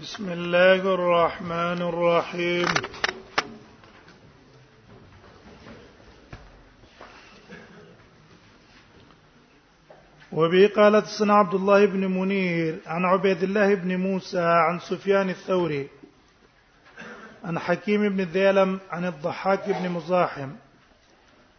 بسم الله الرحمن الرحيم وبه قال حدثنا عبد الله بن منير عن عبيد الله بن موسى عن سفيان الثوري عن حكيم بن ذيلم عن الضحاك بن مزاحم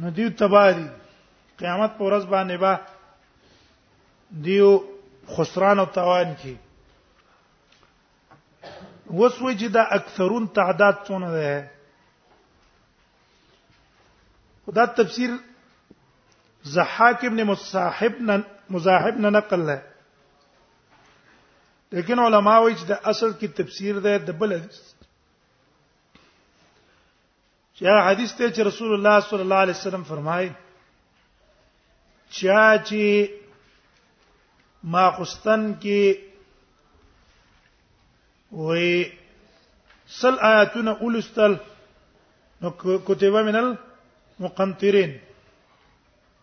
نو دی تباری قیامت پر ورځ باندې با دیو خسران او توان کی وسوي چې دا اکثرون تعداد څونه ده دا تفسیر زحاک ابن مصاحب نه مزاحب نه نقل ده لیکن علما وایي چې د اصل کې تفسیر ده د بل چې حدیث ته چې رسول الله صلی الله علیه وسلم فرمایي چا چې ماخستن کې وې سل آیاتونه اولستل نو کتبه من المقنطرين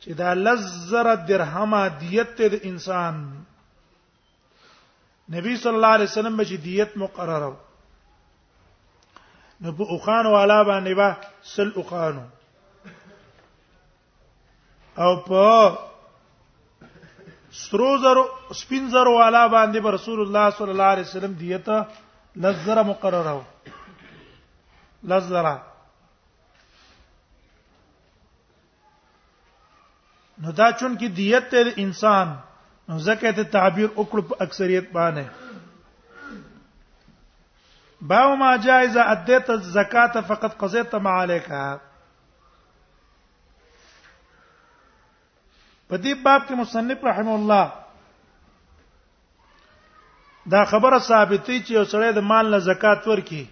چې دا لزر درهم دیت ته د انسان نبی صلی الله علیه وسلم به دیت مقرره نو په اوخان والا باندې با سل اوخانو او په سترو زرو سپین زرو والا باندې پر رسول الله صلی الله علیه وسلم دیت لزر مقرره لزر نو دا چون کې دیت ته انسان نو زکه ته تعبیر وکړ په اکثریت باندې باو ما جائز ادیت الزکات فقط قضیت ما عليك په دې باب کې مصنف رحم الله دا خبره ثابتې چې یو سړی د مال نه زکات ورکړي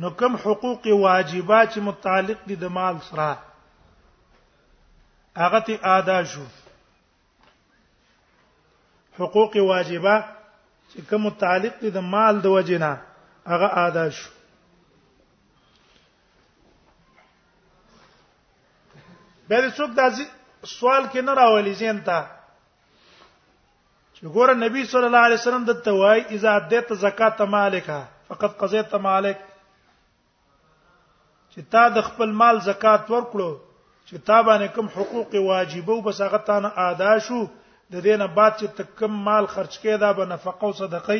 نو کوم حقوق واجبه چې متعلق دي د مال سره هغه ته ادا شو حقوق واجبه چې کوم متعلق دي د مال د وجنه هغه ادا شو بل څوک دا سوال کې نه راولي زین ته چې ګوره نبی صلی الله علیه وسلم د توای اذا ادیت زکات مالک فقط قضیت مالک چې تا د خپل مال زکات ورکړو چې تا باندې کوم حقوق واجبو بس هغه تا نه ادا شو د دینه بعد چې تکم مال خرج کړي دا به نفقه او صدقه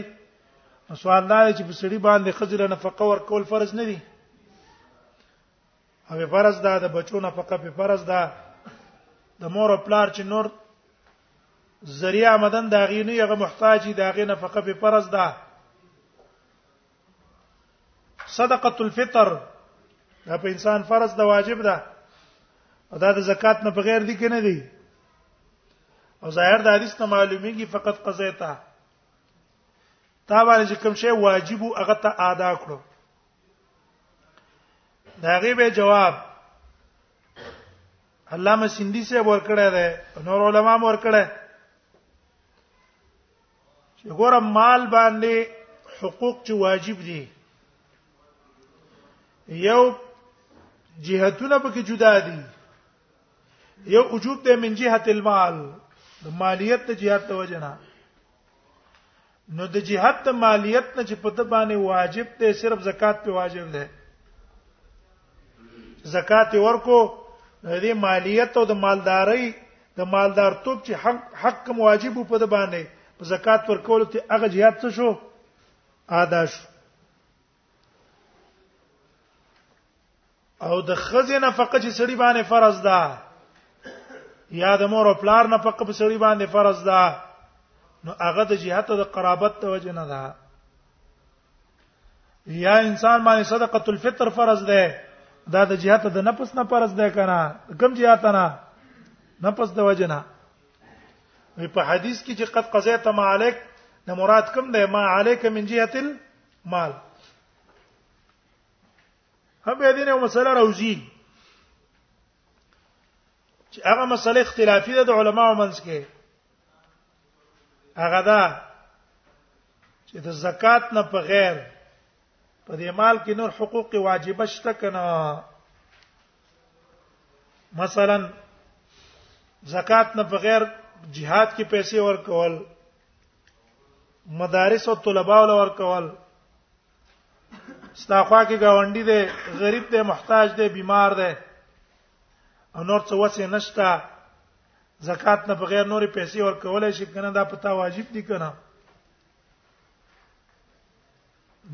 نو سوال دا چې په سړي باندې خزر نفقه ورکول فرض نه دي او په فرض ده د بچو نه فقط په فرض ده د مور او پلار چې نور ذریعہ مدن دا غي نه یغه محتاجی دا غي نه فقط په فرض ده صدقه الفطر دا په انسان فرض ده واجب ده او دا د زکات نه بغیر دي کنه دي او ظاهر د حدیث ته معلومیږي فقط قضیتا تا باندې کوم شی واجب او هغه ته ادا کړو دا غي به جواب علامه سیندی سے ورکړه ده نور علما مور کړه چې ګوره مال باندې حقوق چې واجب دي یو جهتونه پکې جدا دي یو وجوب ده من جهت المال د مالیت ته جهت توجنه نو د جهاد د مالیت نه چې په د باندې واجب دی صرف زکات په واجب دی زکات ورکو د مالیت او د مالداري د مالدار توپ چې حق حق کوم واجب په د باندې زکات ورکول ته هغه جهاد څه شو ادا شو او د خزې نفقه چې سړي باندې فرض ده یا د مور او پلار نفقه په سړي باندې فرض ده نو هغه د جهت د قرابت ته وجه نه ده یا انسان باندې صدقه الفطر فرض ده دا د جهت د نفس نه فرض ده کنه کم جهت نه نفس د وجه نه په حدیث کې چې قد قضیت ما علیک نه مراد کوم ده ما علیک من جهه مال هم به دینه مسله راوځي چې هغه مسله اختلافي ده د علماو منځ کې هغه ده چې د زکات نه په غیر په دې مال کې نور حقوق واجب شته کنه مثلا زکات نه په غیر jihad کې پیسې ورکول مدارس او طلباء ول ورکول ستاخوا کې گاونډي دی غریب دی محتاج دی بیمار دی او نور څه وسه نشتا زکات نه بغیر نور پیسې ورکول شي کنه دا پتا واجب دي کنه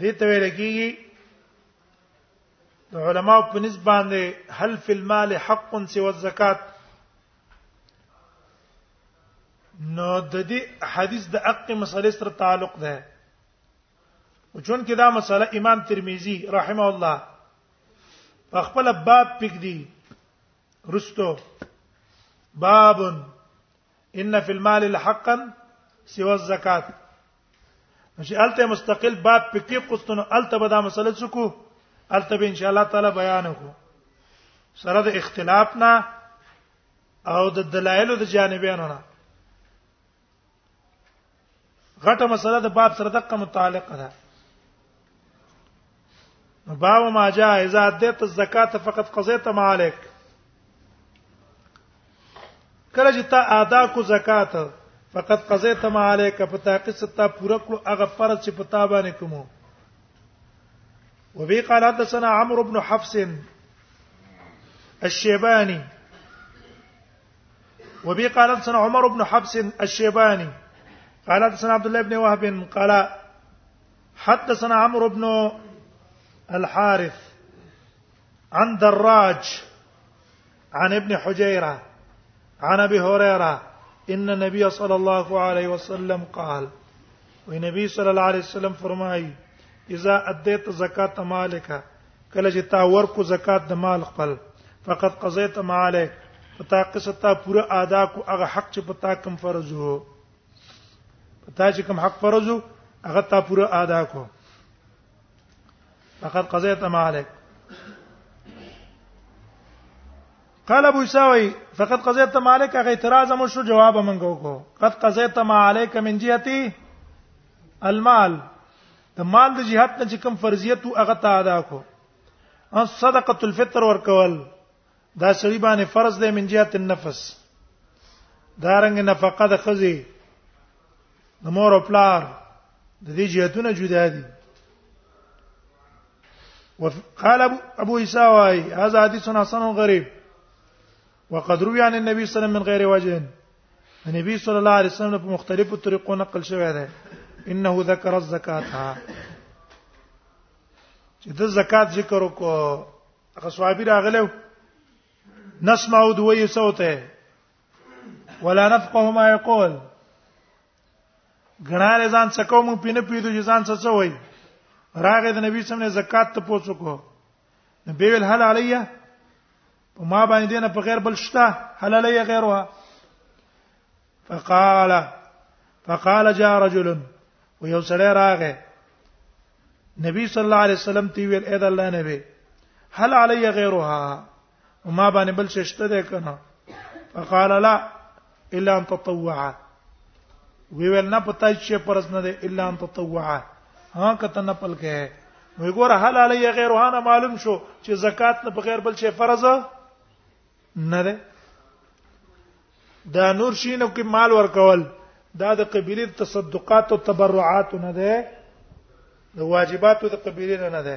دې ته ویل کېږي د علماو په نسبت باندې هل فی المال حق سوى الزکات نو د دې حدیث د عقد مسلې سره تعلق ده او چون کې دا مسله امام ترمذی رحمه الله په خپل باب پک دی رستو باب ان فی المال حقا سوى الزکات چې الته مستقل باب پکې قسطن الته به دا مسله څکو الته به ان شاء الله تعالی بیان وکړو سره د اختلاف نه او د دلایلو د جانبینو نه غټه مسله د باب سره دقه متعلق ده باب ما جاء اذا اديت الزکات فقط قضيت ما عليك کله چې تا ادا کو زکات فقط قضيت ما عليك په تاقي ستا پوره کړو هغه فرض چې په تا باندې کومو وبي قال حدثنا عمرو بن حفص الشيباني وبي قال حدثنا عمر بن حفص الشيباني قال حدثنا عبد الله بن وهب قال حدثنا عمرو بن الحارث عن دراج عن ابن حجيره عن ابي هريره ان النبي صلى الله عليه وسلم قال وی صلى الله عليه وسلم فرمایي اذا اديت زکات مالک کله چې تا ورکو زکات د مال خپل فقط قضیت ما علیک پتا قصه تا پوره ادا کو هغه حق چې پتا کم فرض وو پتا چې کم حق فرض وو هغه تا پوره ادا کو فقط قضیت ما علیک قال ابو ساوي فقط قضیت ما علیک هغه اعتراض مو شو جواب منغو کو قد قضیت ما علیک من جهتي المال د مال د جهاد نه چې کوم فرضیت او هغه ته ادا کو ان صدقه الفطر ورکول دا سړي باندې فرض دی من جهت النفس دا رنګ نفقه د خزي د مور او پلار د دې جهتونه جدا دي وقال ابو عيسى واي هذا حديث حسن غريب وقد روي عن النبي صلى الله عليه وسلم من غير وجه النبي صلى الله عليه وسلم په مختلفو طریقو نقل شوی دی انه ذکر الزکات چې د زکات ذکر وکړو هغه صحابي راغلو نسمع دوی صوته ولا نفقه ما يقول غناله ځان څکو مو پینې پیدو ځان څه څه وای راغې د نبی سم نه زکات ته پوسوکو نبی ویل هل علیه په ما باندې دینه په غیر بل شته هل علیه غیرها فقال فقال جاء رجل ويو سړی راغی نبی صلی الله علیه وسلم تی ویل اې د الله نبی هل علی غیرها وما باندې بل څه شته ده کنه فقال لا الا ان تطوعا وی ویل نه پتا چې پرز نه ده الا ان تطوعا ها کته نه پل کې وی ګور حل علی غیره نه معلوم شو چې زکات نه بغیر بل شي فرض نه ده دا نور شینو کې مال ورکول دا د قبيله تصدقات او تبرعات نه ده د واجباتو د قبيله نه ده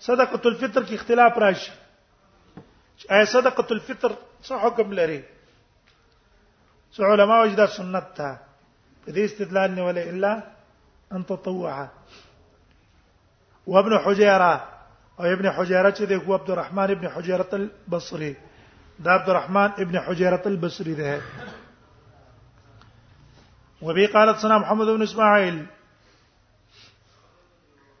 صدقه الفطر كي اختلاف راشي اي صدقه الفطر صح حكم لري څو علماء وجد سنتها ته استدلال ولا الا ان تطوع وابن حجيره او ابن حجيره چې هو عبد الرحمن ابن حجيره البصري دا عبد الرحمن ابن حجيرة البصري ده وبي قالت سنا محمد بن اسماعيل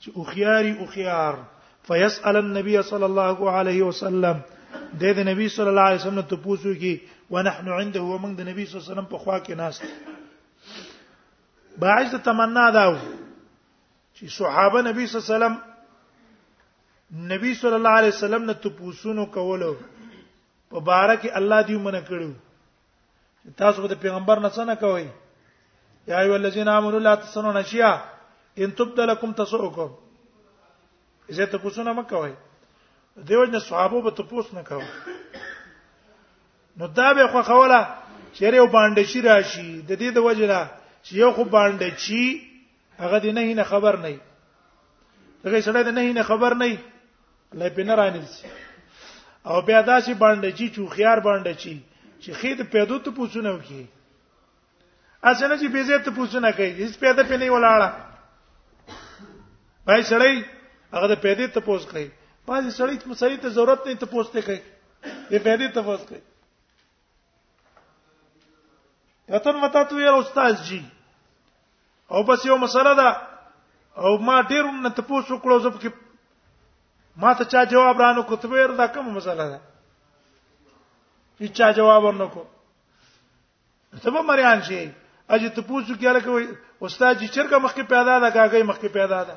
چې اوخياري اوخيار فيسأل النبي صلى الله عليه وسلم د دې نبی صلی الله علیه وسلم ته پوښتنه کی ونحن عنده ومن د نبی صلی الله علیه وسلم په خوا کې ناس باعث تمنا دا و چې صحابه نبی صلی الله علیه وسلم نبی صلی الله علیه وسلم نه ته پوښتنه کولو په باره کې الله دی منع کړو چې تاسو به د پیغمبر نه څنګه کوئ یا ایو الذین آمنوا لا تسنوا نشیا ان تبد لكم تسؤکم زه ته کوڅونه مکوئ دیو جن صحابه به تپوس نه کاوه نو دا به خو خوله چیرې وباندې شي راشي د دې د وجه نه چې یو خو باندې چی هغه دې نه نه خبر نه هغه سړی دې نه نه خبر نه لای په نه رانیل شي او بیا داسې باندې چې چوخيار باندې چې چې خید پیدو ته پوښتنه وکي اسنه چې بيزه ته پوښتنه کوي هیڅ پیدا په نه ولاړه پای سړی هغه د پیدې ته پوښت کوي پای سړی ته مسلې ته ضرورت نه ته پوښتنه کوي دې پیدې ته پوښت کوي یتن متا تو یې استاد جی او بس یو مسله ده او ما ډیر نه تاسو کړو زب کې ما ته چا جواب رانو کو ته ور دا کوم مسله ده چې چا جواب ورنکو ته به مریان شي اجه ته پوښتنه کیاله کوي استاد چې چرګه مخکې پیدا ده کاګي مخکې پیدا ده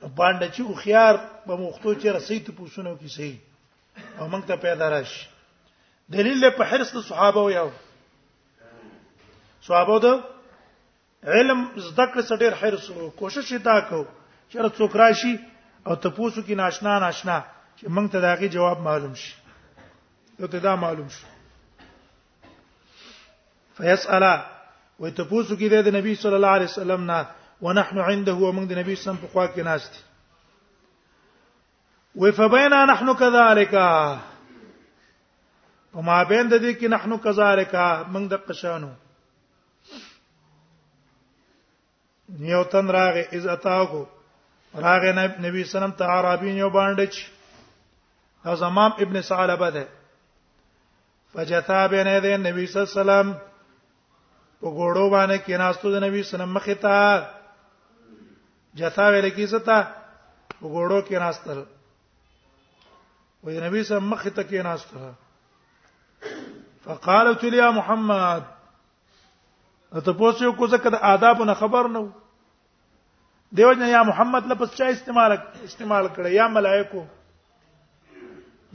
باندې چې خو خيار په مختو چې رسي ته پوښتنه وکي سي او موږ ته پیدا راشي دلیل په حرص د صحابه و یو صحابه د علم زده کړې سره ډېر حرص او کوشش یې دا کو چې څوک راشي او ته پوسو کې ناشنا ناشنا چې موږ ته داغي جواب معلوم شي ته دا معلوم شي فیسالا وې ته پوسو کې د نبی صلی الله علیه وسلم نه ونحن عنده ومن د نبی صلی الله علیه وسلم په خوا کې ناشته وې فبینا نحن كذلك په ما بین د دې کې نحنو کذالک موږ د قشانو یو تن راغه از اتاغو راغه نبی سلام ته عربین یو باندې چې زمام ابن ثعلبه ده فجتا بین د نبی صلی الله علیه وسلم په ګوړو باندې کې ناستو د نبی سلام مخ ته جتا ویل کیسه ته په ګوړو کې ناستل وې نبی سم مخ ته کې ناشته فقالت يا محمد ته پوسو کو زکه د آداب نه خبر نه دیو جن یا محمد لپس چا استعمال استعمال کړي یا ملائکو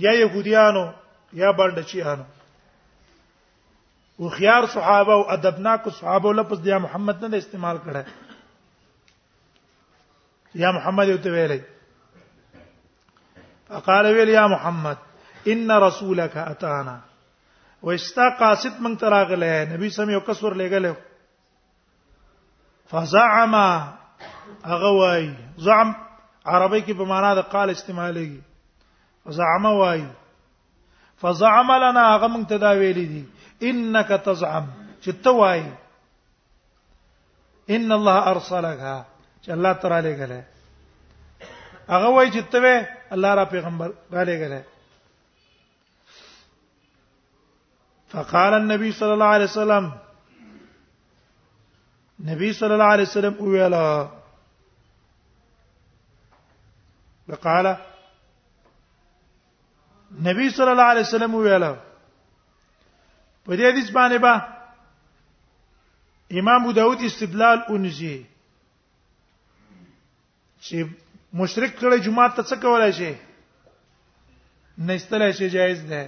یا يهوديانو یا باندچیانو او خيار صحابه او ادبناک صحابه لپس دی محمد نه استعمال کړي یا محمد یو ته ویلې فقال ویل یا محمد ان رسولك اتانا واشتا قاصد من تراغله نبی سم یو کسور لګلو فزعم هغه وای زعم عربی کې په معنا د قال استعمالېږي زعم وای فزعم لنا هغه مونږ ته دا ویلي دي انك تزعم چې ته وای ان الله ارسلك چې الله تعالی لګلې هغه وای چې ته الله را پیغمبر را لګلې فقال النبي صلى الله عليه وسلم نبی صلی الله علیه وسلم ویلا وقال نبی صلی الله علیه وسلم ویلا په دې حدیث باندې با امام ابو داود استدلال اونځي چې مشرک کړي جمعه ته څه کولای شي نه استلای شي جایز ده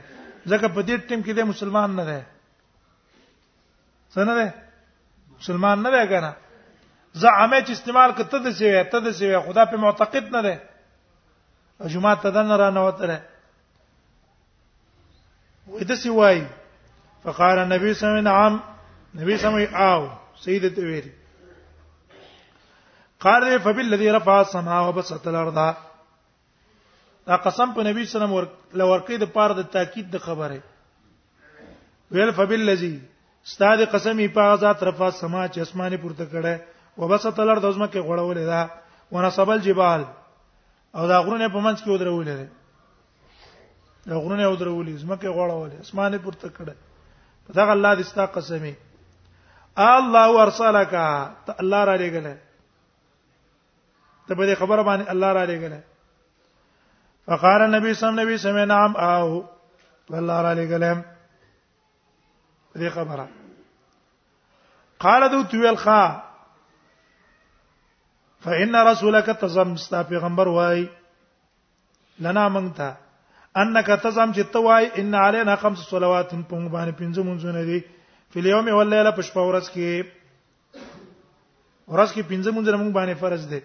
ځکه په دې ټیم کې د مسلمان نه ده څنګه ده مسلمان نه ده کنه زعامه چې استعمال کته د سی وي ته د سی وي خدا په معتقد نه ده جمعه ته دن را نه وته وې د سی وای فقال النبي صلی الله علیه وسلم نعم نبی سمي او سید ته ویل قال فبالذي رفع السماء وبسط الارض دا قسم په نبی صلی الله علیه وسلم لورکې د پاره د تاکید د خبره ویل فبالذي استاد قسمی په ذات رفع السماء چې اسمانه پورته کړه وبسط الارض ازمکه غړولې ده ونصب الجبال او دا غرونه په منځ کې ودرولې دي دا غرونه ودرولې زمکه غوړولې اسمانه پورته کړه په دا الله دې ستا قسمي الله ورسلک ته الله را لګل ته به خبر باندې الله را لګل فقال النبي صلى الله عليه وسلم نعم او الله را لګل دې خبره قال دو تویل خا فإن رسولك تزم ستا پیغمبر وای لنا مونږ انك تزم چې ته وای ان علينا خمس صلوات په موږ باندې پنځه مونږونه دي په یوم او لیله په شپه ورځ کې ورځ کې پنځه مونږ موږ باندې فرض دي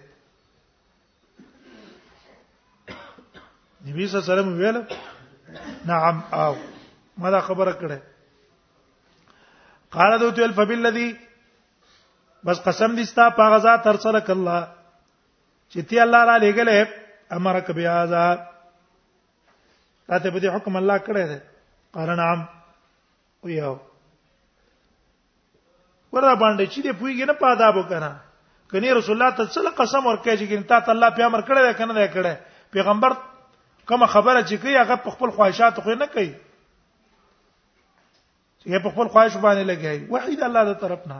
نبی صلی الله علیه وسلم ویل نعم او ما دا خبره کړه قال دوت ویل فبالذي بس قسم دي ستا په غزا تر سره کله چې تی الله را لګلې امرک بیا ذا تاسو په دې حکم الله کړه ده قال نعم ویاو ورا باندې چې دې پویږي نه پادا بو کنه کني رسول الله ته څل قسم ورکړي چې ګنتا ته الله په امر کړی کنه نه کړی پیغمبر کوم خبره چې کوي هغه په خپل خواهشات خو نه کوي چې په خپل خواهش باندې لګي وحي د الله د طرف نه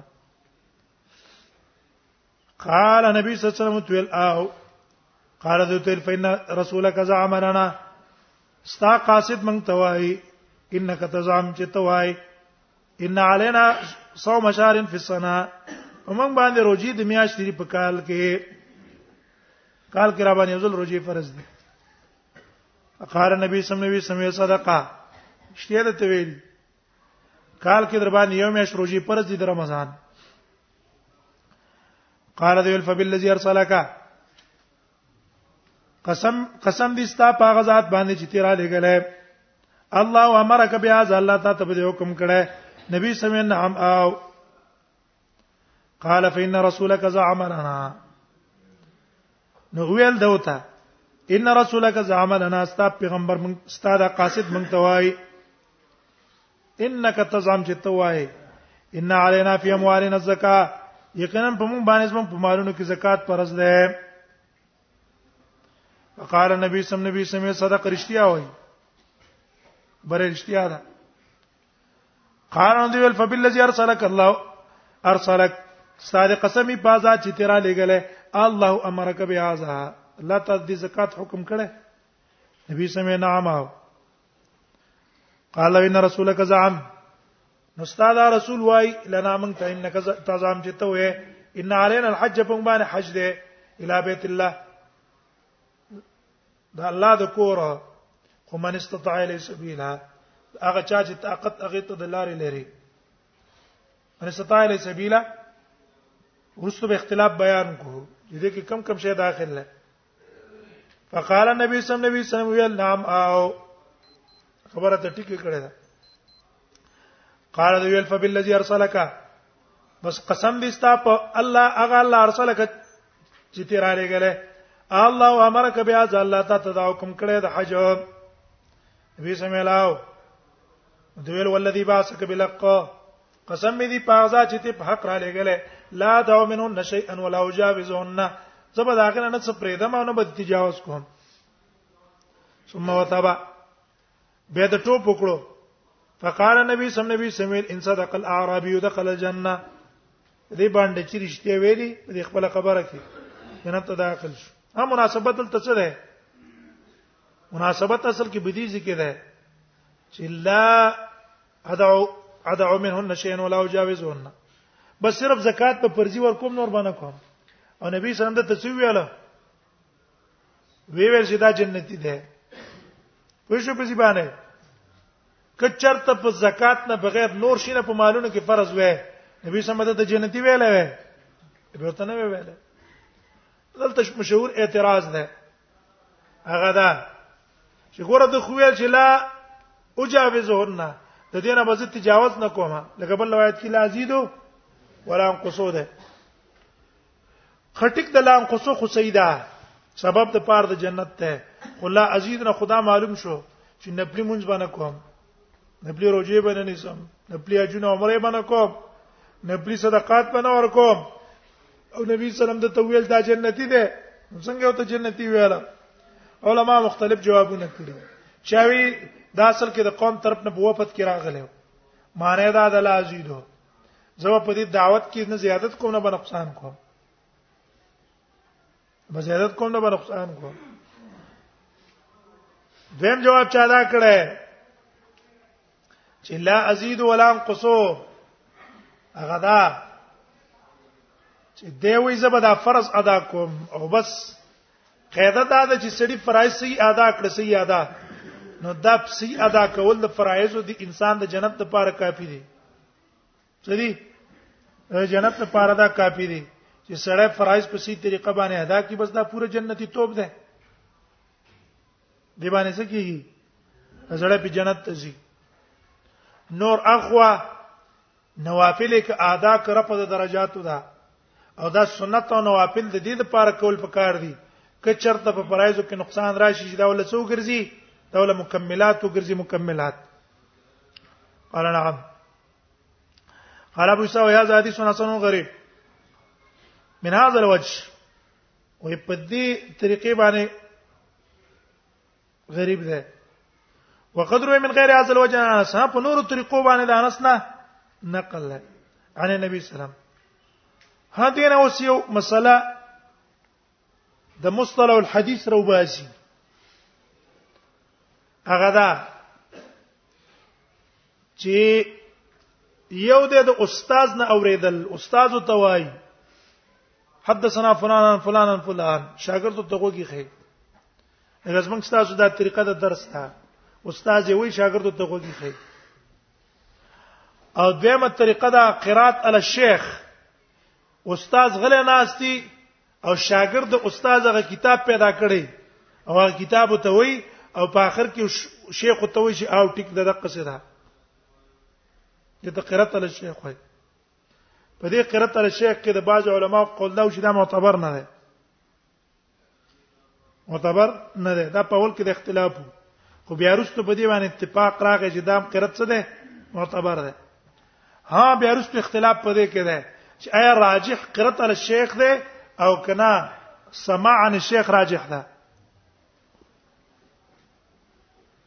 قال نبی صلی الله علیه وسلم تل او قال ذو تل فإن رسولك زعم لنا ستا قاصد من توای انك تزعم چې توای ان علينا صوم شهر في السنه ومن باندې روزي د میاشتې په کال کې کال کې را باندې ځل روزي فرض دي اقار نبی صلی الله علیه وسلم صدقه شته د تویل کال کې در باندې یو میاشت روزي فرض دي د رمضان قال ذو الفبل الذي ارسلك قسم قسم دې ستا په غزاد باندې چې تیرا لګلې الله امرک بیا ز الله تعالی ته حکم کړه نبی سمع نعم او قال فإن رسولك زعم لنا نو ویل دوته ان رسولک زعم لنا استا پیغمبر من استاد قاصد من توای انك تزعم چې توای ان علينا في اموالنا الزکاه یقینا په مونږ باندې زموږ په مالونو کې زکات فرض ده وقال النبي صلى الله عليه وسلم صدق رشتیا وای بره رشتیا ده قال ان دی فبالذي ارسلك الله ارسلك صادق قسمی بازا چې تیرا لګله الله امرک بهذا الله تعالی د زکات حکم کړه نبی سمې نعم او قال ان رسولك زعم نو استاد رسول وای لنا من ته انك تزعم چې ته وې ان علينا الحج په باندې حج دې الى بيت الله دا الله د کور خو من استطاع الی سبیلا هغه چا چې طاقت هغه ته د لارې لري من استطاع الی سبیلا ورسره به اختلاف بیان کو دې کې کم کم شی داخل نه فقال النبي صلی الله علیه وسلم ویل نعم او خبره ته ټیکې کړې ده قال دی ویل فبالذي ارسلک بس قسم دې ستا په الله اغه الله ارسلک چې تیر علی غله الله امرک بیا ځ الله ته تدا حکم کړی د حج نبی سمعلاو دویل والذي باسک بلق قسم می دی پاغزا چې ته په حق را لګلې لا داو منو نشي ان ولا وجاوزهن زبر داخله نه څه پرېدم او نه به تجاوز کوم ثم وتبع به د ټوپ وکړو فقال نبی سم نبی سمیر ان صدق الاعرابي دخل الجنه دې باندې چې رښتیا ویلي دې خپل خبره کې جنت ته داخل شو ها مناسبت دلته څه ده مناسبت اصل کې بدی ذکر ده چې لا ادعو ادعو منهن شيئا ولا اجاوزهن بس صرف زکات په پرځي ور کوم نور باندې کوم او نبی صلی الله علیه وسلم ته څه ویاله وی ویل چې دا جنتی ده په شو په ځبانه کچرته په زکات نه بغیر نور شینه په مالونو کې فرض وې نبی صلی الله علیه وسلم ته جنتی ویلې وې به ته نه ویلې دلته مشهور اعتراض ده هغه دا چې ګوره د خویل چې لا اجاوزهن د دینه به زه تجاوز نه کوم لکه بل روایت کې لا زیدو ولا انقصو ده خټک د لا انقصو خو سیدا سبب د پاره د جنت ته خلا ازید نه خدا معلوم شو چې نپلی مونږ باندې کوم نه پلی روزه باندې نسم نه پلی اجونه عمره باندې کوم نه پلی صدقات باندې ور کوم او نبی سلام د تویل دا جنتی ده څنګه یو ته جنتی ویل علما مختلف جوابونه کړي چاوي دا اصل کې د قوم طرف نه بوفت کې راغلی معنی دا د لازیدو زه په دې دعوت کې نه زیادت کوم نه بنقصان کوم بزیادت کوم نه به نقصان کوم دویم جواب چا دا کړه چې لا ازيد ولا انقصو هغه دا چې دی وې زبر دا فرض ادا کوم او بس قاعده دا ده چې سړي فرایض سي ادا کړ سي ادا نو دا سي ادا کول د فرایضو د انسان د جنت لپاره کافي دي سری جنت لپاره دا کافی دی چې سړی فرایض په سي طریقه باندې ادا کی بس دا پوره جنتی توپ ده دی باندې څه کیږي سړی په جنت ته ځي نور اخوا نوافل ک ادا کر په درجاتو ده او دا سنت او نوافل د دې لپاره کول پکار دي که چرته په فرایض کې نقصان راشي چې دا ول څو ګرځي دا ول مکملات او ګرځي مکملات قال نعم قال ابو سو یا ذاتی سنن سنن غریب من هذا الوجه وې په دې طریقې باندې غریب ده وقدر من غیر هذا الوجه انس په نور طریقو باندې د انس نه نقل ده عن النبي صلی الله علیه وسلم هدينا اوس یو مسله د مصطلح الحديث روباسي هغه دا چې یو د استاد نه اوریدل استاد ته وایي حدثنا فلان فلان فلان شاګرد ته وګی خې هغه زمنګ تاسو دا طریقه د درس ته استاد یې وایي شاګرد ته وګی خې او دیمه طریقه دا قرات علی الشیخ استاد غلې ناشتي او شاګرد د استاد هغه کتاب پیدا کړي او هغه کتاب ته وای او په اخر کې شیخ ته وای چې او ټیک د دقه څه ده د قرات له شیخ وای په دې قرات له شیخ کې د باج علماو قول دا چې دا معتبر نه ده معتبر نه ده دا په ول کې د اختلاف خو بیا رسته په دی باندې اتفاق راغی چې دا قرت څه ده معتبر ده ها بیا رسته اختلاف په دې کې ده چې آیا راجح قرت ال شیخ ده او کنا سماع عن الشيخ راجح ده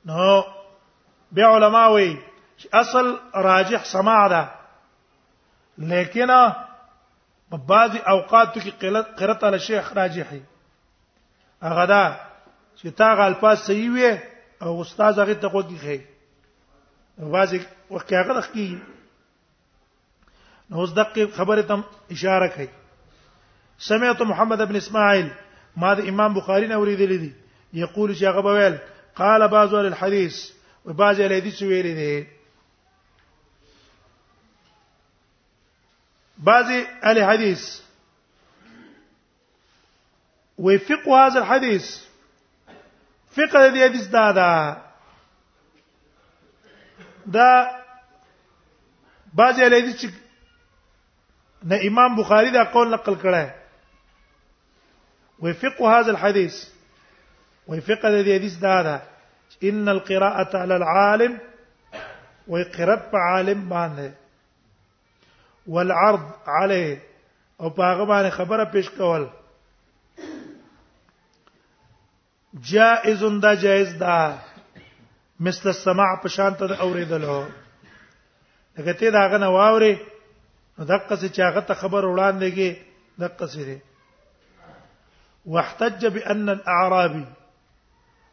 نو بیا علما وی اصل راجح سماع ده لیکن په بعضي اوقاتو کې قلت قرت علی شیخ راجحي هغه دا چې تا غ الفاظ صحیح وي او استاد هغه ته کوږي خي بعضي وخت هغه لخي نو اوس دقه خبره تم اشاره کوي سمعت محمد ابن اسماعيل ما د امام بخاري نه ورېدلې دي یقول چې هغه بویل قال بعض اهل الحديث وبعض اهل الحديث ویلي دي بعضی اهل حدیث وی فقه هذا الحديث فقه دې حدیث دا دا دا بعضی اهل حدیث چې نه امام بخاری دا قول نقل کړه وی فقه هذا الحديث وی فقه دې حدیث دا دا ان القراءه على العالم وی قرات په عالم باندې والعرض عليه او پاغه باندې خبره پیش کول جائز دا جائز دا مثل السماع په شان ته اوریدلو لکه ته دا غنه واوري نو دقه چې هغه ته خبر وړاندې کې دقه سره واحتج بان الاعرابي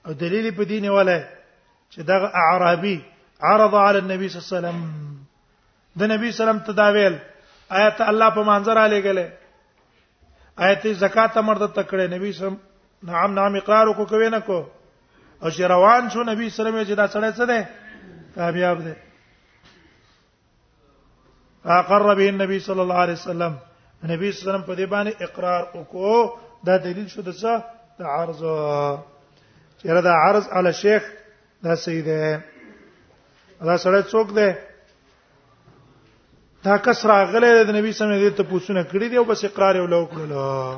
او دلیل په دین ولا چې دغه اعرابي عرض علی النبي صلی الله علیه وسلم د نبی سلام تداویل آیت الله په منظر علی ګله آیت زکات مرد تکړه نبی سلام نعم نعم اقرار کو کوي نه کو او چې روان شو نبی سلام یې چې دا سړی څه دی کامیاب دی اقر به النبي صلی الله علیه وسلم نبی صلی الله علیه وسلم په دې باندې اقرار وکړو دا دلیل شو د څه د عرض چیرې دا عرض علی شیخ دا صحیح ده دا سره څوک ده دا کس راغله د نبی صلی الله علیه وسلم ته پوښتنه کړې دی او بس اقرار یې ولو کړلو